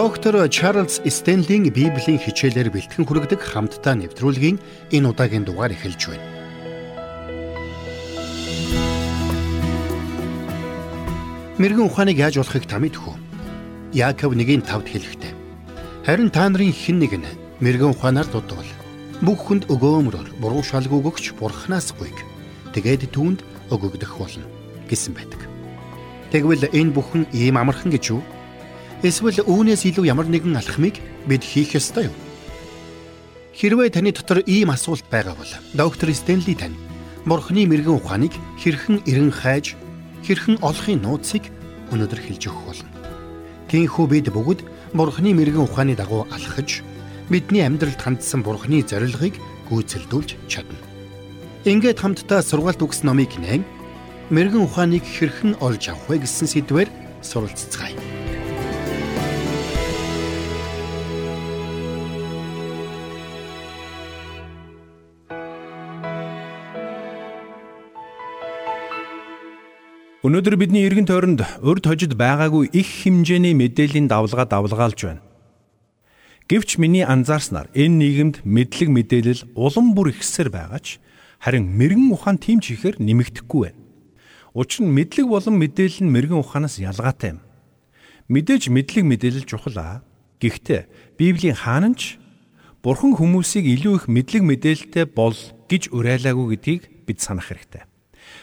Доктор Чарлз Стенлийн Библийн хичээлээр бэлтгэн хүргэдэг хамтдаа нэвтрүүлгийн энэ удаагийн дугаар эхэлж байна. Мэргэн ухааныг яаж болохыг та мэдэх үү? Яаков 1:5-д хэлэхдээ. Харин та нарын хэн нэг нь мэрэгэн ухаанаар дутвал бүх хүнд өгөөмрөөр буруу шалгуу өгч бурхнаас гуйг. Тэгээд түүнд өгөгдөх болно гэсэн байдаг. Тэгвэл энэ бүхэн ийм амархан гэж юу? Эсвэл үүнээс илүү ямар нэгэн алхмыг бид хийх ёстой юу? Хэрвээ таны дотор ийм асуулт байгаа бол доктор Стенли тань Бурхны мэрэгэн ухааныг хэрхэн эрен хайж, хэрхэн олохын нууцыг өнөөдөр хэлж өгөх болно. Тиймээс бид бүгд Бурхны мэрэгэн ухааны дагуу алхаж бидний амьдралд хандсан Бурхны зорилгыг гүйцэлдүүлж чадна. Ингээд хамтдаа сургаалт үгс номыг нээн мэрэгэн ухааныг хэрхэн олж авах вэ гэсэн сэдвээр суралцгаая. Өнөөдөр бидний эргэн тойронд урд хожид байгаагүй их хэмжээний мэдээллийн давлгаа давлгаалж байна. Гэвч миний анзаарснаар энэ нийгэмд мэдлэг мэдээлэл улам бүр ихсээр байгаач харин мэрэгэн ухаан тийм ч ихээр нэмэгдэхгүй байна. Учир нь мэдлэг болон мэдээлэл нь мэрэгэн ухаанаас ялгаатай юм. Мэдээж мэдлэг мэдээлэл чухал аа. Гэхдээ Библийн хаанч Бурхан хүмүүсийг илүү их мэдлэг мэдээлэлтэй бол гэж уриалаагүй гэдгийг бид санах хэрэгтэй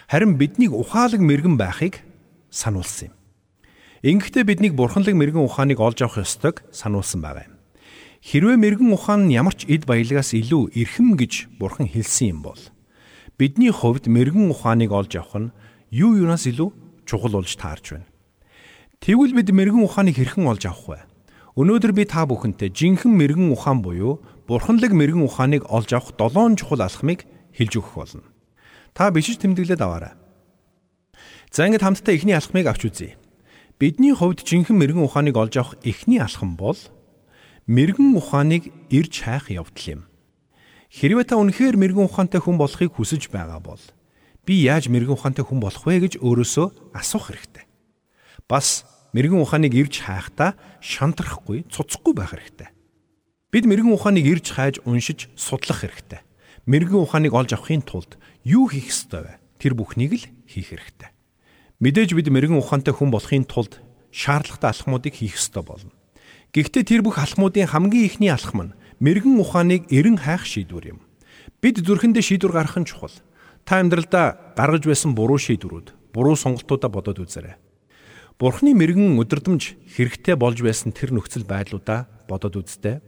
харин биднийг ухаалаг мэрэгэн байхыг сануулсан юм. Ингэхдээ биднийг бурханлаг мэрэгэн ухааныг олж авах ёстойг сануулсан байгаа юм. Хэрвээ мэрэгэн ухаан нь ямар ч эд баялагаас илүү эрхэм гэж бурхан хэлсэн юм бол бидний хувьд мэрэгэн ухааныг олж авах нь юу юунаас илүү чухал болж таарч байна. Тэгвэл бид мэрэгэн ухааныг хэрхэн олж авах вэ? Өнөөдөр би та бүхэнтэй жинхэнэ мэрэгэн ухаан буюу бурханлаг мэрэгэн ухааныг олж авах долоон чухал алхмыг хэлж өгөх болно. Та бишиж тэмдэглээд аваарай. За ингээд хамтдаа эхний алхмыг авч үзье. Бидний хувьд жинхэнэ мэрэгэн ухааныг олж авах эхний алхам бол мэрэгэн ухааныг ирж хайх явдал юм. Хэрвээ та үнэхээр мэрэгэн ухаантай хүн болохыг хүсэж байгаа бол би яаж мэрэгэн ухаантай хүн болох вэ гэж өөрөөсөө асуух хэрэгтэй. Бас мэрэгэн ухааныг ирж хайхдаа шантрахгүй, цуцхгүй байх хэрэгтэй. Бид мэрэгэн ухааныг ирж хайж уншиж судлах хэрэгтэй. Мэрэгэн ухааныг олж авахын тулд юу хийх ёстой вэ? Тэр бүхнийг л хийх хэрэгтэй. Мэдээж бид мэрэгэн ухаантай хүн болохын тулд шаардлагатай алхмуудыг хийх ёстой болно. Гэхдээ тэр бүх алхмуудын хамгийн ихний алхам нь мэрэгэн ухааныг эрен хайх шийдвэр юм. Бид зүрхэндээ шийдвэр гаргах нь чухал. Та амьдралдаа гаргаж байсан буруу шийдвэрүүд, буруу сонголтуудаа бодоод үзээрэй. Бурхны мэрэгэн өдөрдмж хэрэгтэй болж байсан тэр нөхцөл байдлуудаа бодоод үзтээ.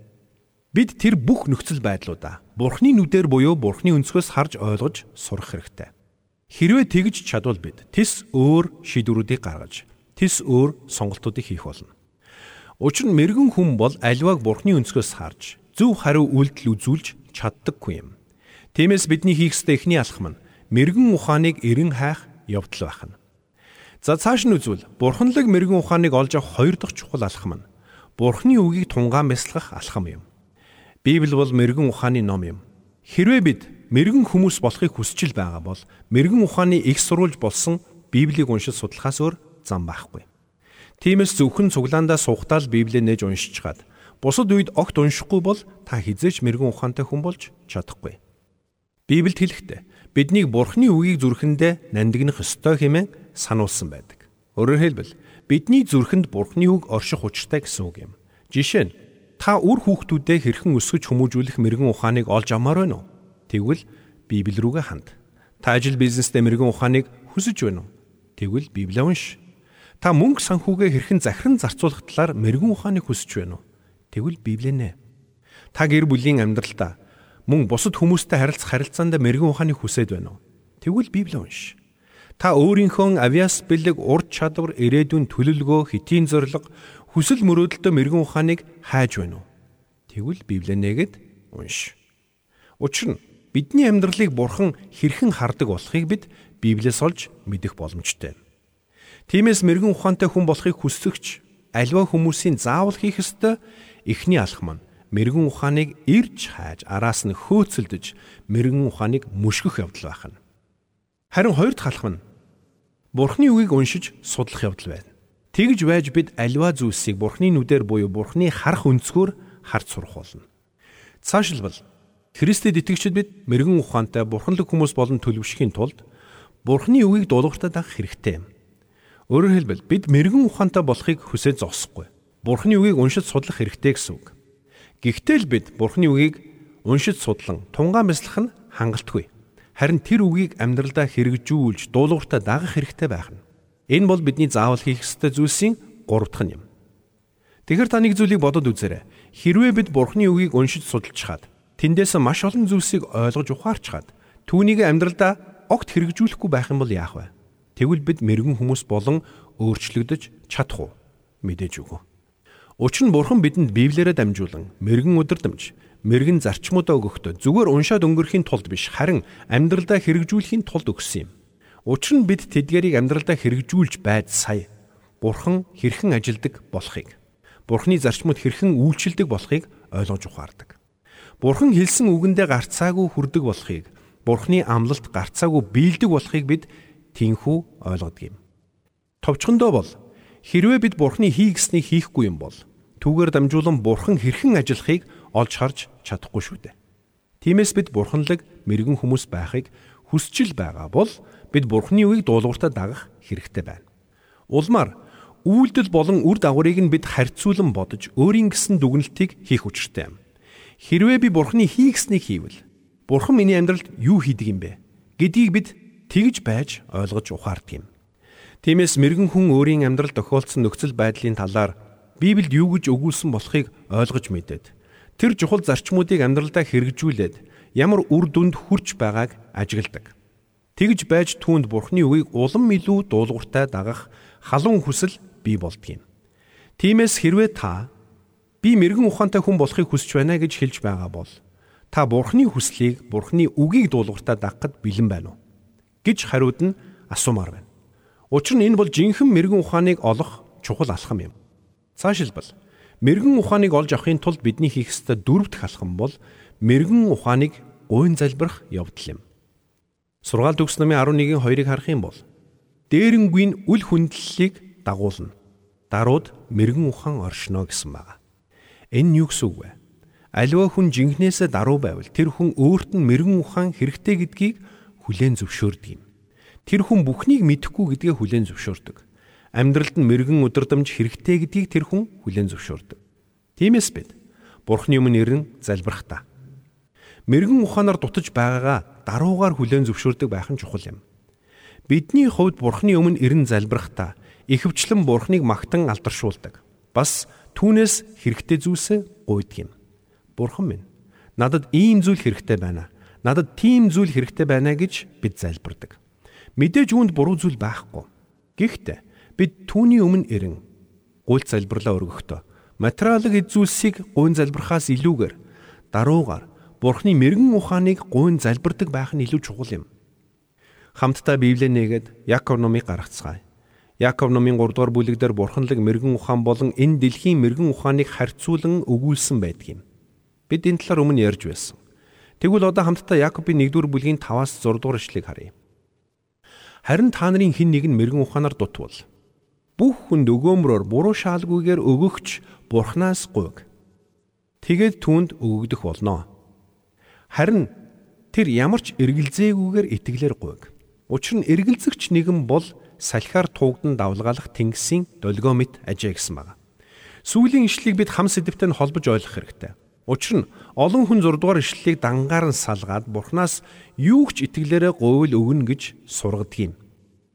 Бид тэр бүх нөхцөл байдлуудаа Бурхны нүдээр буюу Бурхны өнцгөөс харж ойлгож сурах хэрэгтэй. Хэрвээ тэгж чадвал бид тис өөр шийдвэрүүдийг гаргаж, тис өөр сонголтуудыг хийх болно. Учир нь мэрэгэн хүн бол аливааг Бурхны өнцгөөс харж, зөв хариу үйлдэл үзүүлж чаддаггүй юм. Тиймээс бидний хийх ёстой эхний алхам нь мэрэгэн ухааныг эрен хайх явдал байна. За цааш нь үзвэл бурханлаг мэрэгэн ухааныг олж авах хоёр дахь чухал алхам нь Бурхны үгийг тунгаан бясалгах алхам юм. Библи бол мэрэгэн ухааны ном юм. Хэрвээ бид мэрэгэн хүмүүс болохыг хүсэж байгаа бол мэрэгэн ухааны их сурвалж болсон Библийг уншиж судлахаас өөр зам байхгүй. Тиймээс зөвхөн цуглаандаа суугатаал Библийг нээж уншиж чад бусад үед огт уншихгүй бол та хизээч мэрэгэн ухаантай хүн болж чадахгүй. Библиэд хэлэхдээ биднийг Бурхны үгийг зүрхэндээ нандинах ёстой хэмээн сануулсан байдаг. Өөрөөр хэлбэл бидний зүрхэнд Бурхны үг орших учиртай гэсэн үг юм. Жишээ нь Та үр хүүхдүүдээ хэрхэн өсгөж хүмүүжүүлэх мэрэгэн ухааныг олж амаар байна уу? Тэгвэл Библи рүүгээ ханд. Та ажил бизнесдээ мэрэгэн ухааныг хүсэж байна уу? Тэгвэл Библийг унш. Та мөнгө санхүүгээ хэрхэн захиран зарцуулах талаар мэрэгэн ухааныг хүсэж байна уу? Тэгвэл Библийг нэ. Та гэр бүлийн амьдралдаа мөн бусад хүмүүстэй харилцах харилцаанд мэрэгэн ухааныг хүсэж байна уу? Тэгвэл Библийг унш. Та өөрийнхөө авиас бэлэг урд чадвар ирээдүйн төлөвлөгөө хэтийн зориг хүсэл мөрөөдөлтөө мэрэгэн ухааныг хайж байна уу? Тэгвэл Библийг нэгэд унш. Учир нь бидний амьдралыг бурхан хэрхэн хардаг болохыг бид Библиэс олж мэдэх боломжтой. Тиймээс мэрэгэн ухаантай хүн болохыг хүсэгч альва хүмүүсийн заавал хийх ёстой эхний алхам нь мэрэгэн ухааныг ирж хайж араас нь хөөцөлдөж мэрэгэн ухааныг мөшгөх явдал байх нь. Харин хоёр дахь алхам нь Бурхны үгийг уншиж судлах явдал байна. Тэгж байж бид альва зүйлсийг Бурхны нүдээр буюу Бурхны харах өнцгөр харж сурах болно. Цаашлбал Христэд итгэгчид бид мэрэгэн ухаантай бурханлаг хүмүүс болон төлөвшөхийн тулд Бурхны үгийг дуулууртаа дагах хэрэгтэй. Өөрөөр хэлбэл бид мэрэгэн ухаантай болохыг хүсэж зогсохгүй. Бурхны үгийг уншиж судлах хэрэгтэй гэсэн үг. Гэхдээ л бид Бурхны үгийг уншиж судлан тунгаан бяцлах нь хангалтгүй. Харин тэр үгийг амьдралдаа хэрэгжүүлж дуулууртаа дагах хэрэгтэй байх нь. Энэ бол бидний заавал хийх ёстой зүйлсийн гурав дахь нь юм. Тэгэхээр та нэг зүйлийг бодод үзээрэй. Хэрвээ бид Бурхны үгийг уншиж судалж чад тэндээс маш олон зүйлсийг ойлгож ухаарчхад түүнийг амьдралдаа огт хэрэгжүүлэхгүй байх юм бол яах вэ? Тэгвэл бид мэрэгэн хүмүүс болон өөрчлөгдөж чадах уу? Мэдээж үгүй. Учир нь Бурхан бидэнд Библиэрээ дамжуулан мэрэгэн өдөрдмж, мэрэгэн зарчмуудаа өгөхдөө зүгээр уншаад өнгөрөхийн тулд биш харин амьдралдаа хэрэгжүүлэхийн тулд өгсөн юм. Учир нь бид тэдгэрийг амьдралдаа хэрэгжүүлж байд сая. Бурхан хэрхэн ажилдаг болохыг, Бурханы зарчмууд хэрхэн үйлчилдэг болохыг ойлгож ухаардаг. Бурхан хэлсэн үгэндээ гарцаагүй хүрдэг болохыг, Бурханы амлалт гарцаагүй биелдэг болохыг бид тинхүү ойлгодог юм. Товчхондоо бол хэрвээ бид Бурханы хийгснийг хийхгүй юм бол түүгээр дамжуулан Бурхан хэрхэн ажиллахыг олж харж чадахгүй шүү дээ. Тиймээс бид бурханлаг мэрэгэн хүмүүс байхыг хүсчил байгаа бол бид Бурхны үгийг дуулууртаа дагах хэрэгтэй байна. Улмаар үйлдэл болон үр дагаврыг нь бид харьцуулан бодож өөрийн гэсэн дүгнэлтийг хийх учиртай юм. Хэрвээ би Бурхны хийгснийг хийвэл Бурхан миний амьдралд юу хийдэг юм бэ гэдгийг бид тэгж байж ойлгож ухаардаг юм. Тиймээс мэрэгэн хүн өөрийн амьдралд тохиолдсон нөхцөл байдлын талаар Библиэд юу гэж өгүүлсэн болохыг ойлгож мэдээд тэр чухал зарчмуудыг амьдралдаа хэрэгжүүлээд ямар үр дүнд хүрч байгааг ажигладаг. Тэгж байж түүнд Бурхны үгийг улам илүү дуулууртай дагах халуун хүсэл бий болдгийм. Тиймээс хэрвээ та би мэрэгэн ухаантай хүн болохыг хүсэж байна гэж хэлж байгаа бол та Бурхны хүслийг, Бурхны үгийг дуулууртай дагахад бэлэн байна уу гэж хариуд нь асуумаар байна. Учир нь энэ бол жинхэнэ мэрэгэн ухааныг олох чухал алхам юм. Цаашилбал мэрэгэн ухааныг олж авахын тулд бидний хийх ёстой дөрөв дэх алхам бол мэрэгэн ухааныг гойн залбирах явдал юм. Сургаал төгс намын 11-ийн 2-ыг харах юм бол дээрэнгийн үл хүндлэлийг дагуулна. Дарууд мэрэгэн ухаан оршино гэсэн байна. Энэ юу гэсэн үг вэ? Аливаа хүн жинхнээсээ даруу байвал тэр хүн өөрт нь мэрэгэн ухаан хэрэгтэй гэдгийг хүлээн зөвшөөрдөг юм. Тэр хүн бүхнийг мэдэхгүй гэдгээ хүлээн зөвшөөрдөг. Амьдралд нь мэрэгэн өдөрдмж хэрэгтэй гэдгийг тэр хүн хүлээн зөвшөөрдөг. Тиймээс бид Бурхны өмнө ирэн залбирах та. Мэрэгэн ухаанаар дутаж байгаагаа даруугаар хүлээн зөвшөөрдөг байх нь чухал юм. Бидний хувьд Бурхны өмнө эрен залбирахдаа ихэвчлэн Бурхныг магтан алдаршуулдаг. Бас түүнээс хэрэгтэй зүйлсээ гуйдаг юм. Бурхан минь надад ийм зүйл хэрэгтэй байна. Надад тийм зүйл хэрэгтэй байна гэж бид залбирдаг. Мэдээж үүнд буруу зүйл байхгүй. Гэхдээ бид түүний өмнө эрен гуйлт залбирлаа өргөхдөө материалын эд зүйлсийг гуйн залбирхаас илүүгээр даруугаар Бурхны мэрэгэн ухааныг гуйн залбирдаг байх нь илүү чухал юм. Хамтдаа Библийг нээгээд Яков номыг гаргацгаая. Яков номын 3 дугаар бүлэгдэр бурханлаг мэрэгэн ухаан болон энэ дэлхийн мэрэгэн ухааныг харьцуулан өгүүлсэн байдаг юм. Бид энэ талаар өмнө ярьж байсан. Тэгвэл одоо хамтдаа Яковын 1 дугаар бүлгийн 5-аас 6 дугаар ишлэгийг харъя. Харин та нарын хэн нэг нь мэрэгэн ухаанаар дутвал бүх хүнд өгөөмрөөр буруу шаалгүйгээр өгөгч бурхнаас гуйг. Тэгээд түүнд өгөгдөх болноо. Харин тэр ямар ч эргэлзээгүйгээр итгэлээр гуйг. Учир нь эргэлзэгч нэгэн бол салхиар туугдан давлгаалах тэнгисийн долгио мэт ажээ гэсэн байна. Сүүлийн ишлийг бид хам сэдвтэй холбож ойлгох хэрэгтэй. Учир нь олон хүн 6 дугаар ишлэлийг дангаар нь салгаад Бурханаас юу ч итгэлээрээ говьл өгнө гэж сургадаг юм.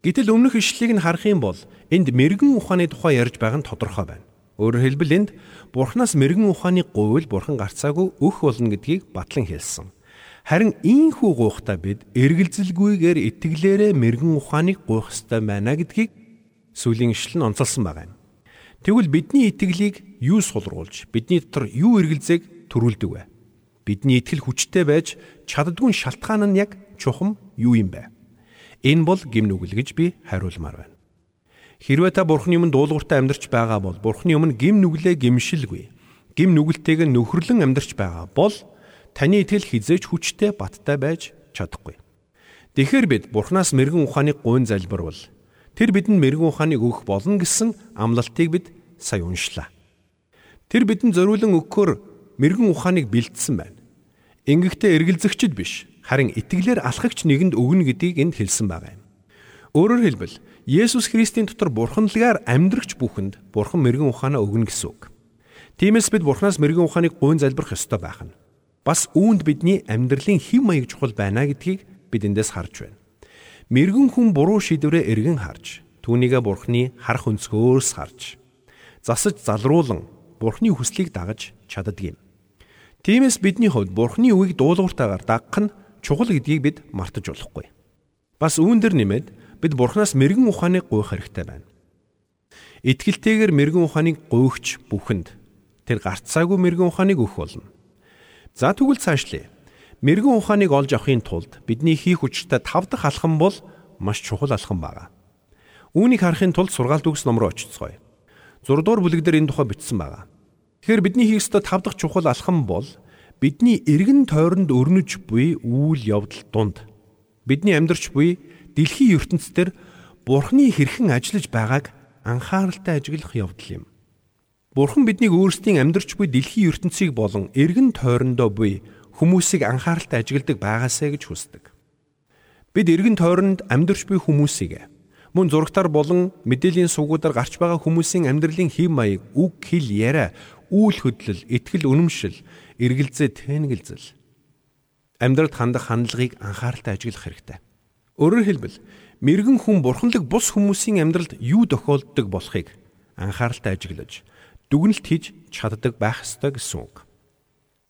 Гэтэл өмнөх ишлэлийг нь харах юм бол энд мэрэгэн ухааны тухай ярьж байгаа нь тодорхой байна. Өөрөөр хэлбэл энд Бурханаас мэрэгэн ухааны говьл Бурхан гарцаагүй өх болно гэдгийг батлан хэлсэн. Харин ийхүү гуйхтаа бид эргэлзэлгүйгээр итгэлээрээ мэрэгэн ухааныг гуйх ёстой байна гэдгийг сүлийн ишлэл нь онцолсон байгаа юм. Тэгвэл бидний итгэлийг юу сулруулж бидний дотор юу эргэлзээг төрүүлдэг вэ? Бидний итгэл хүчтэй байж чаддгүй шалтгаан нь яг чухам юу юм бэ? Энэ бол гим нүгэл гэж би хариулмаар байна. Хэрвээ та Бурхны өмнө дуулууртай амьдарч байгаа бол Бурхны өмнө гим нүглээ гимшилгүй. Гим нүгэлтэйг нөхөрлөн амьдарч байгаа бол таны итгэл хизээч хүчтэй баттай байж чадахгүй. Тэгэхээр бид Бурханаас мэрэгэн ухааны гуйн залбирвал Тэр бидэнд мэрэгэн ухааныг өгөх болно гэсэн амлалтыг бид сая уншлаа. Тэр бидэнд зориулан өгөхөөр мэрэгэн ухааныг бэлдсэн байна. Ингэхдээ эргэлзэгчд биш, харин итгэлээр алхагч нэгэнд өгнө гэдгийг энд хэлсэн байгаа юм. Өөрөөр хэлбэл Есүс Христийн дотор бурханлагаар амьдрагч бүхэнд бурхан мэрэгэн ухаанаа өгнө гэсэн үг. Тиймээс бид бурханаас мэрэгэн ухааныг гуйн залбирх ёстой байх нь. Бас үүнд бидний амьдралын хэв маяг чухал байна гэдгийг бид эндээс харж байна. Мэргэн хүн буруу шийдвэрээ эргэн харж, түүнийгээ бурхны харах өнцгөөс харж, засаж залруулан бурхны хүслийг дагаж чаддаг юм. Тиймээс бидний хувьд бурхны үгийг дуулууртаагаар дагах нь чухал гэдгийг бид мартаж болохгүй. Бас үүн дээр нэмээд бид бурхнаас мэрэгэн ухааныг гуйх хэрэгтэй байна. Итгэлтэйгээр мэрэгэн ухааныг гуйгч бүхэнд тэр гарцаагүй мэрэгэн ухааныг өгөх болно. За тэгвэл цаашлие. Мэргэн ухааныг олж авахын тулд бидний хийх учиртай тав дахь алхам бол маш чухал алхам байна. Үүнийг харахын тулд сургаалт үгс ном руу очицгоё. 6 дугаар бүлэг дээр энэ тухай бичсэн байна. Тэгэхээр бидний хийх ёстой тав дахь чухал алхам бол бидний эргэн тойронд өрнөж буй үйл явдал дунд бидний амьдрч буй дэлхийн ертөнцийн Бурхны хэрхэн ажиллаж байгааг анхааралтай ажиглах явдал юм. Бурхан биднийг өөрсдийн амьдрч буй дэлхийн ертөнцийг болон эргэн тойрондоо буй хүмүүсийг анхааралтай ажигладаг байгаасаа гэж хүсдэг. Бид эргэн тойронд амьдарч буй хүмүүсийг мөн зурагтаар болон мэдээллийн сувгуудаар гарч байгаа хүмүүсийн амьдралын хэв маяг, үг, хэл, яриа, үйл хөдлөл, итгэл, үнэмшил, эргэлзээ, тэнэгэлзэл амьдралд хандах хандлагыг анхааралтай ажиглах хэрэгтэй. Өөрөөр хэлбэл мэрэгэн хүн бурханлаг бус хүмүүсийн амьдралд юу тохиолддог болохыг анхааралтай ажиглаж дүгнэлт хийж чаддаг байх ёстой гэсэн үг.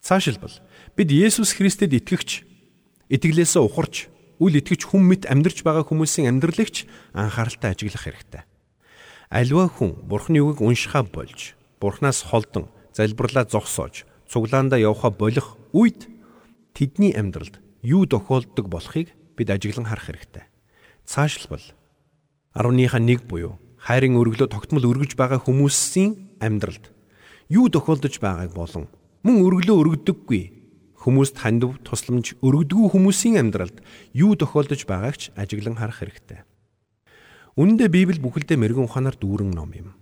Цаашилбал бид Есүс Христэд итгэгч итгэлээсээ ухарч үл итгэж хүм мэт амьдрч байгаа хүмүүсийн амьдралагч анхааралтай ажиглах хэрэгтэй. Аливаа хүн Бурхны үгийг уншихаа болж, Бурхнаас холдон залбирлаа зогсоож, цуглаандаа явхаа болох үед тэдний амьдралд юу тохиолддог болохыг бид ажиглан харах хэрэгтэй. Цаашлбал 10-ныхаа 1 буюу хайрын өргөлөө тогтмол өргөж байгаа хүмүүсийн амьдралд юу тохиолдож байгааг болон мөн өргөлөө өргөдөггүй хүмүүст хандив тусламж өргөдгүү хүмүүсийн амьдралд юу тохиолдож байгааг ч ажиглан харах хэрэгтэй. Үнэндээ Библи бүхэлдээ мэрэгэн ухаанаар дүүрэн ном юм.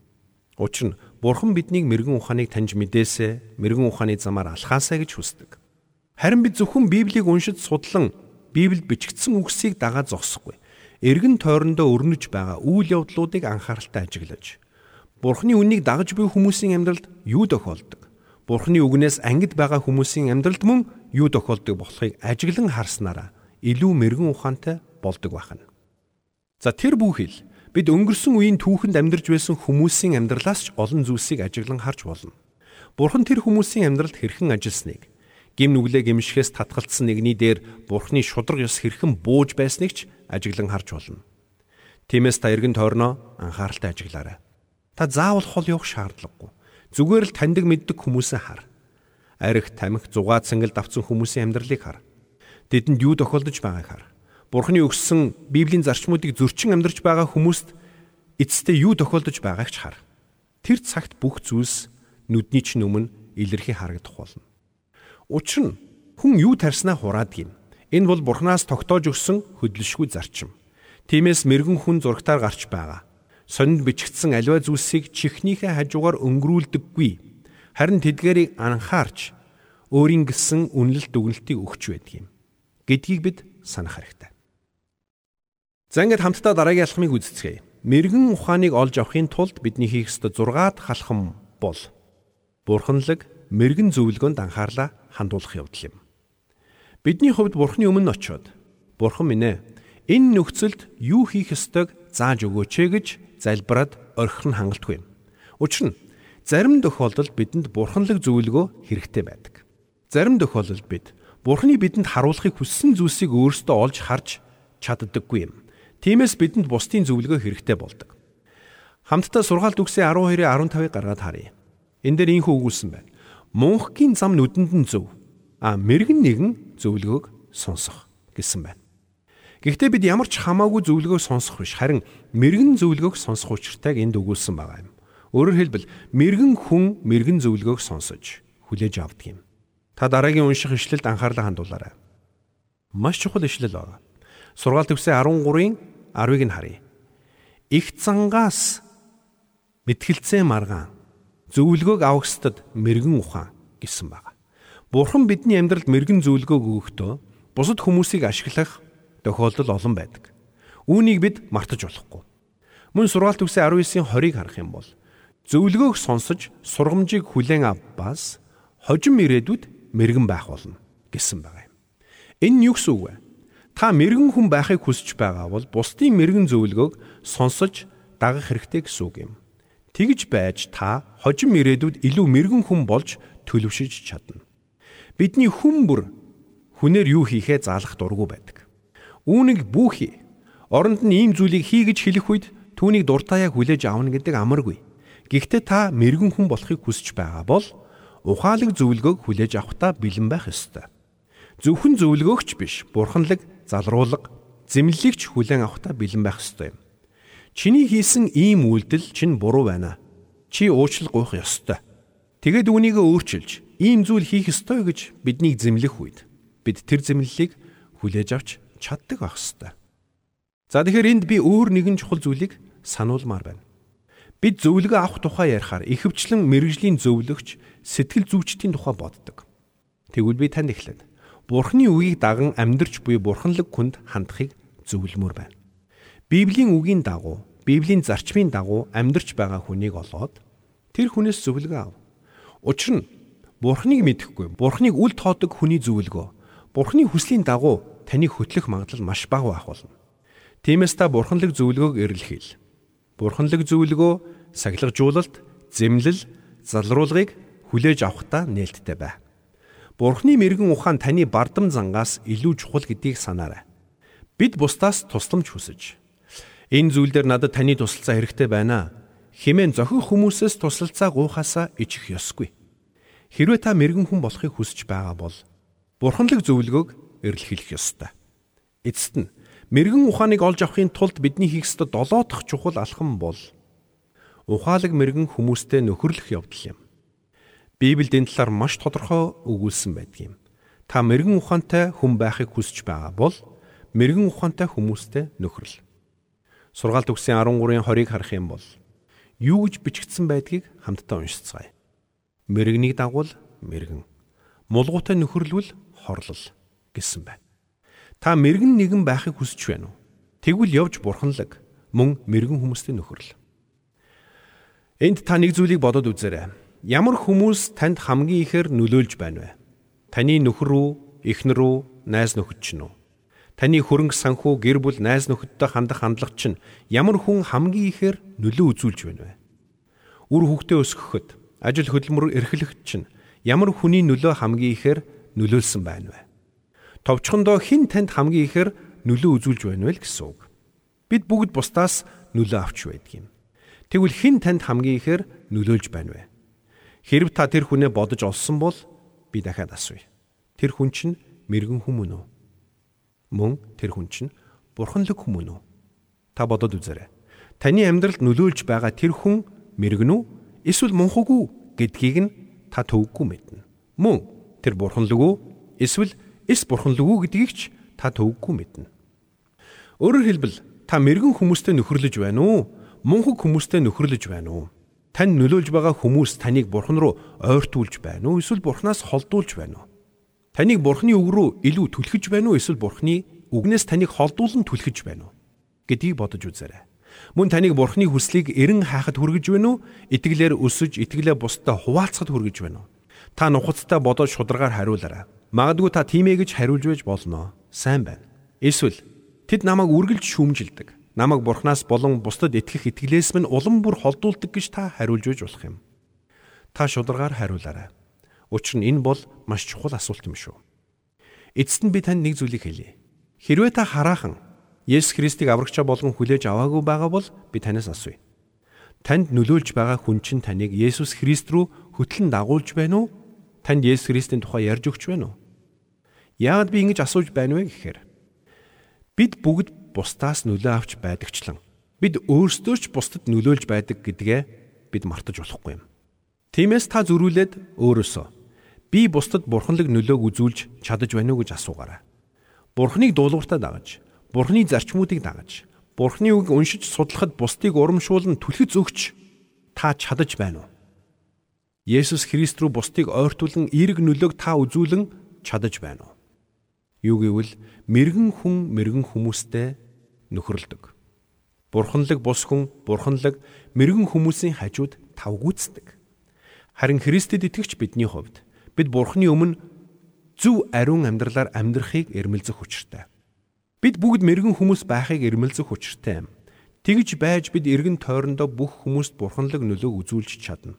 Учир нь Бурхан биднийг мэрэгэн ухааныг таньж мэдээсэ, мэрэгэн ухааны замаар алхаасаа гэж хүсдэг. Харин бид зөвхөн Библийг уншиж судлан Библиэд бичигдсэн үгсийг дагаад зогсохгүй. Эргэн тойрондоо өрнөж байгаа үйл явдлуудыг анхааралтай ажиглаж, Бурханы үнийг дагаж буй хүмүүсийн амьдралд юу тохиолдог? Бурхны үгнээс ангид байгаа хүмүүсийн амьдралд мөн юу тохиолдог болохыг ажиглан харснараа илүү мэрэгэн ухаантай болдог байна. За тэр бүхэл бид өнгөрсөн үеийн түүхэнд амьдарч байсан хүмүүсийн амьдралаас ч олон зүйлсийг ажиглан харж болно. Бурхан тэр хүмүүсийн амьдралд хэрхэн ажилласныг, гим нүглээ гимшихээс татгалцсан нэгний дээр Бурхны шудраг ёс хэрхэн бууж байсныг ч ажиглан харж болно. Тиймээс та эргэн тойрноо анхааралтай ажиглаарай. Та заавал хол явах шаардлагагүй Зүгээр л таньдаг мэддэг хүмүүсээ хар. Арх, тамхи, зугаа цэнгэл давцсан хүмүүсийн амьдралыг хар. Тэдэнд юу тохиолдож байгааг хар. Бурхны өгсөн Библийн зарчмуудыг зөрчин амьдарч байгаа хүмүүст эцэстээ юу тохиолдож байгааг ч хар. Тэр цагт бүх зүйлс нүдний чинь өмнө илэрхий харагдах болно. Учир нь хүн юу тарснаа хураадаг юм. Энэ бол Бурханаас тогтоож өгсөн хөдөлшгүй зарчим. Тиймээс мэрэгэн хүн зургатаар гарч байгаа сонинд бичигдсэн аливаа зүйлсийг чихнийхээ хажуугаар өнгөрүүлдэггүй. Харин тэдгээрийг анхаарч өөрийн гисэн үнэлэлт дүгнэлтийг өгч байдаг юм. гэдгийг бид санах хэрэгтэй. За ингээд хамтдаа дараагийн алхмыг үздэцгээе. Мэргэн ухааныг олж авахын тулд бидний хийх ёстой 6 дахь алхам бол Бурханлаг мэрэгэн зөвлөгөөнд анхаарлаа хандуулах явдал юм. Бидний хувьд Бурхны өмнө очиод Бурхан минь ээ энэ нөхцөлд юу хийх ёстойг зааж өгөөч ээ гэж залбираад орхих нь хангалтгүй юм. Учир нь зарим тохиолдолд бидэнд бурханлаг зөвлөгөө хэрэгтэй байдаг. Зарим тохиолдолд бид бурхны бидэнд харуулахыг хүссэн зүйлсийг өөрсдөө олж харж чаддаггүй юм. Тиймээс бидэнд бусдын зөвлөгөө хэрэгтэй болдог. Хамтдаа сургаалт үгсээ 12-ийн 15-ыг гаргаад харъя. Энэ дээр ийхүү өгүүлсэн байна. Мунхгийн зам нүдэнд нь зөв. А мэрэгэн нэгэн зөвлөгөөг сонсох гэсэн байна. Гэхдээ бид ямар ч хамаагүй зөвлөгөө сонсох биш харин мэрэгэн зөвлөгөөг сонсох учиртайг энд өгүүлсэн байгаа юм. Өөрөөр хэлбэл мэрэгэн хүн мэрэгэн зөвлөгөөг сонсож хүлээж авдаг юм. Та дараагийн унших ишлэлд анхаарлаа хандуулаарай. Маш чухал ишлэл байна. Сургаалт төвсөө 13-ийн 10-ыг нь харъя. их зангаас мэтгэлцээ маргаан зөвлөгөөг авахстад мэрэгэн ухаан гэсэн байна. Бурхан бидний амьдралд мэрэгэн зөвлөгөөг өгөхдөө бусад хүмүүсийг ашиглах тохиолдол олон байдаг. Үүнийг бид мартаж болохгүй. Мөн сургаалт үгсийн 19-ийн 20-ыг харах юм бол зөвлөгөөг сонсож сургамжийг хүлээн авбаас хожим ирээдүйд мэрэгэн байх болно гэсэн байна. Энэ нь юу гэсэн үг вэ? Та мэрэгэн хүн байхыг хүсэж байгаа бол бусдын мэрэгэн зөвлөгөөг сонсож дагах хэрэгтэй гэсэн үг юм. Тэгж байж та хожим ирээдүйд илүү мэрэгэн хүн болж төлөвшөж чадна. Бидний хүн бүр хүнээр юу хийхээ заалах дургу байдаг. Үүнийг бүхий оронд нь ийм зүйлийг хий гэж хэлэх үед түүнийг дуртаяа хүлээж авна гэдэг амаргүй. Гэхдээ та мэрэгэн хүн болохыг хүсэж байгаа бол ухаалаг зөвлөгөөг хүлээж авахдаа бэлэн байх ёстой. Зөвхөн зөвлөгөөгч биш, бурханлаг, залруулга, зэмлэлийгч хүлээн авахдаа бэлэн байх ёстой юм. Чиний хийсэн ийм үйлдэл чинь буруу байна. Чи уучлал гуйх ёстой. Тэгэд үүнийг өөрчилж ийм зүйл хийх ёстой гэж биднийг зэмлэх үед бид тэр зэмлэлийг хүлээж авч чаддаг байх ёстой. За тэгэхээр энд би өөр нэгэн чухал зүйлийг сануулмаар байна. Бид зөвлөгөө авах тухай ярихаар ихэвчлэн мэрэгжлийн зөвлөгч сэтгэл зүйчдийн тухай боддог. Тэгвэл би танд эхлээд Бурхны үгийг даган амьдрч буй бурханлаг хүнд хандахыг зөвлөмөр байна. Библийн үгийн дагуу, Библийн зарчмын дагуу амьдарч байгаа хүнийг олоод тэр хүнээс зөвлөгөө ав. Учир нь Бурхныг мэдэхгүй, Бурхныг үл тоодог хүний зөвлөгөө, Бурхны хүслийн дагуу таныг хөтлөх магадлал маш бага байх болно. Тиймээс та Бурханлаг зөвлөгөөг эрэлхийл. Бурханлаг зөвлөгөө сахилгажуулалт, зэмлэл, залруулгыг хүлээж авахдаа нээлттэй бай. Бурхны мэрэгэн ухаан таны бардам зангаас илүү чухал гэдгийг санаарай. Бид бусдаас тусламж хүсэж Энэ зүйл дээр надад таны тусалцаа хэрэгтэй байна. Химэн зохих хүмүүсээс тусалцаа гуйхаасаа ичэх ёсгүй. Хэрвээ та мэрэгэн хүн болохыг хүсэж байгаа бол бурханлаг зөвлөгөөг эрэлхийлэх ёстой. Эцэст нь мэрэгэн ухааныг олж авахын тулд бидний хийх ёстой долоо дахь чухал алхам бол ухаалаг мэрэгэн хүмүүстэй нөхөрлөх явдал юм. Библиэд энэ талаар маш тодорхой өгүүлсэн байдаг юм. Та мэрэгэн ухаантай хүн байхыг хүсэж байгаа бол мэрэгэн ухаантай хүмүүстэй нөхрөл. Сургаалт үгсийн 13-ын 20-ыг харах юм бол юу гэж бичигдсэн байдгийг хамтдаа уншицгаая. Мэргэнийг дагвал мэргэн, мулгуутай нөхөрлөвл хорлол гэсэн байна. Та мэрэгэн нэгэн байхыг хүсэж байна уу? Тэгвэл явж бурханлаг мөн мэрэгэн хүмүүстэй нөхөрл. Энд та нэг зүйлийг бодоод үзээрэй. Ямар хүмүүс танд хамгийн ихээр нөлөөлж байна вэ? Таны нөхөр үү, эхнэр үү, найз нөхөд ч нь үү? Таны хөрөнгө санхүү гэр бүл найз нөхөдтэй хандах хандлага чинь ямар хүн хамгийн ихээр нөлөө үзүүлж байна вэ? Үр хөвгтөө өсгөхөд, ажил хөдөлмөр эрхлэхэд чинь ямар хүний нөлөө хамгийн ихээр нөлөөлсөн байна вэ? Товчхондоо хэн танд хамгийн ихээр нөлөө үзүүлж байна вэ гэсэн үг. Бид бүгд бусдаас нөлөө авч байдаг юм. Тэгвэл хэн танд хамгийн ихээр нөлөөлж байна вэ? Хэрв та тэр хүнээ бодож олсон бол би дахиад асууя. Тэр хүн чинь мэрэгэн хүмүүн үү? Мөн тэр хүн чинь бурханлаг хүмүүн үү? Та бодоод үзээрэй. Таны амьдралд нөлөөлж байгаа тэр хүн мэрэгэн үү? Эсвэл мунхаг үү гэдгийг нь та төвөггүй мэднэ. Мөн тэр бурханлаг үү? Эсвэл эс бурханлаг үү гэдгийг ч та төвөггүй мэднэ. Өөрөөр хэлбэл та мэрэгэн хүмүүстэй нөхөрлөж байна уу? Мунхаг хүмүүстэй нөхөрлөж байна уу? Тань нөлөөлж байгаа хүмүүс таныг бурхан руу ойртуулж байна уу? Эсвэл бурханаас холдуулж байна уу? Таныг Бурхны үг рүү илүү түлхэж байна уу эсвэл Бурхны үгнээс таныг холдуулан түлхэж байна уу гэдгийг бодож үзээрэй. Мөн таныг Бурхны хүслийг эрен хаахад хүргэж байна уу? Итгэлээр өсөж, итгэлээ бусдад хуваалцахад хүргэж байна уу? Та нухацтай бодоод шударгаар хариулаарай. Магадгүй та тийм ээ гэж хариулж байж болно. Сайн байна. Эсвэл тэд намайг үргэлж шүүмжилдэг. Намайг Бурханаас болон бусдад итгэх итгэлээс минь улам бүр холдуулдаг гэж та хариулж байж болох юм. Та шударгаар хариулаарай. Учир нь энэ бол маш чухал асуулт юм шүү. Эцэст нь би танд нэг зүйлийг хэлье. Хэрвээ та хараахан Есүс Христийг аврагчаа болгон хүлээж аваагүй байгаа бол би танаас асууя. Танд нөлөөлж байгаа хүн чинь таныг Есүс Христ рүү хөтлөн дагуулж байна уу? Танд Есүс Христийн тухай ярьж өгч байна уу? Яагаад би ингэж асууж байна вэ гэхээр бид бүгд бусдаас нөлөө авч байдагчлан бид өөрсдөө ч бусдад нөлөөлж байдаг гэдгээ бид мартаж болохгүй юм. Тиймээс та зөрүүлээд өөрөөсөө би бусдад бурханлаг нөлөөг үзүүлж чадаж байна уу гэж асуугаарай. Бурхныг дуулууртаа дагаж, Бурхны зарчмуудыг дагаж, Бурхны үг уншиж судлахад бусдыг урамшуулн түлхэц өгч та чадаж байна уу? Есүс Христ рүү бусдыг ойртуулан эерэг нөлөөг та үзүүлэн чадаж байна уу? Юу гэвэл мэрэгэн хүн мэрэгэн хүмүүстэй нөхөрлөдөг. Бурханлаг бус хүн бурханлаг мэрэгэн хүмүүсийн хажууд тавгүйцдэг. Харин Христэд итгэгч бидний хувьд бид Бурхны өмнө зөв ариун амьдралаар амьдрахыг эрмэлзэх учиртай. Бид бүгд мэрэгэн хүмүүс байхыг эрмэлзэх учиртай юм. Тэгж байж бид эргэн тойрондоо бүх хүмүүст бурханлаг нөлөөг үзүүлж чадна.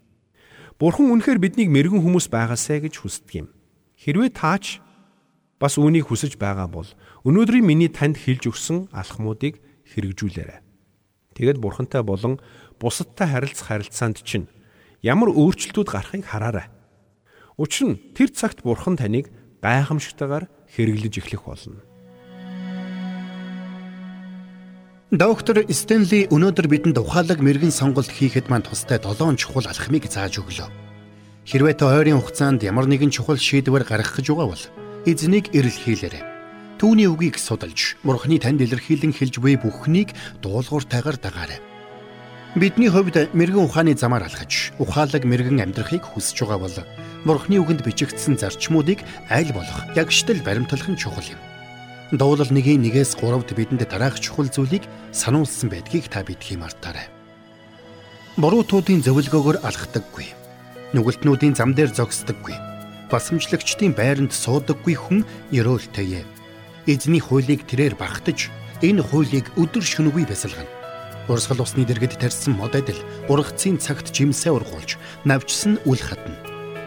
Бурхан үнэхээр биднийг мэрэгэн хүмүүс байгаасай гэж хүсдэг юм. Хэрвээ таач бас үүнийг хүсэж байгаа бол өнөөдрийн миний танд хэлж өгсөн алхмуудыг хэрэгжүүлээрэй. Тэгэд бурхантай болон бусадтай харилцах харилцаанд чинь ямар өөрчлөлтүүд гарахыг хараарай. Учир нь тэр цагт бурхан таныг гайхамшигтайгаар хэрэглэж эхлэх болно. Доктор Стенли өнөөдөр бидэнд ухаалаг мэрэгэн сонголт хийхэд мань тустай 7 чухал алхмыг зааж өглөө. Хэрвээ та ойрын хугацаанд ямар нэгэн чухал шийдвэр гаргах гэж байгаа бол эзнийг эрэлхийлээрэй. Түүний үгийг судалж, Бурхны танд илэрхийлэн хэлж буй бүхнийг дуулууртайгаар дагаарай. Бидний хувьд мэрэгэн ухааны замаар алхаж, ухаалаг мэрэгэн амьдрахыг хүсэж байгаа бол Бурхны үгэнд бичигдсэн зарчмуудыг аль болох ягштал баримтлах нь чухал юм. Дуулал 1-1-ээс 3-д бидэнд дараах чухал зүйлийг сануулсан байдгийг та бидхий мартаарай. Буруутуудын зөвлгөөгөр алхдаггүй. Нүгэлтнүүдийн зам дээр зогсдоггүй. Басамжлагчдын байранд суудаггүй хүн ерөөлтэйе эзний хуулийг тэрээр багтаж энэ хуулийг өдөр шөнөгүй бясалгана. Урсгал усны дэргэд тарьсан мод адил ургацын цагт жимсээ ургуулж навчсан үл хатна.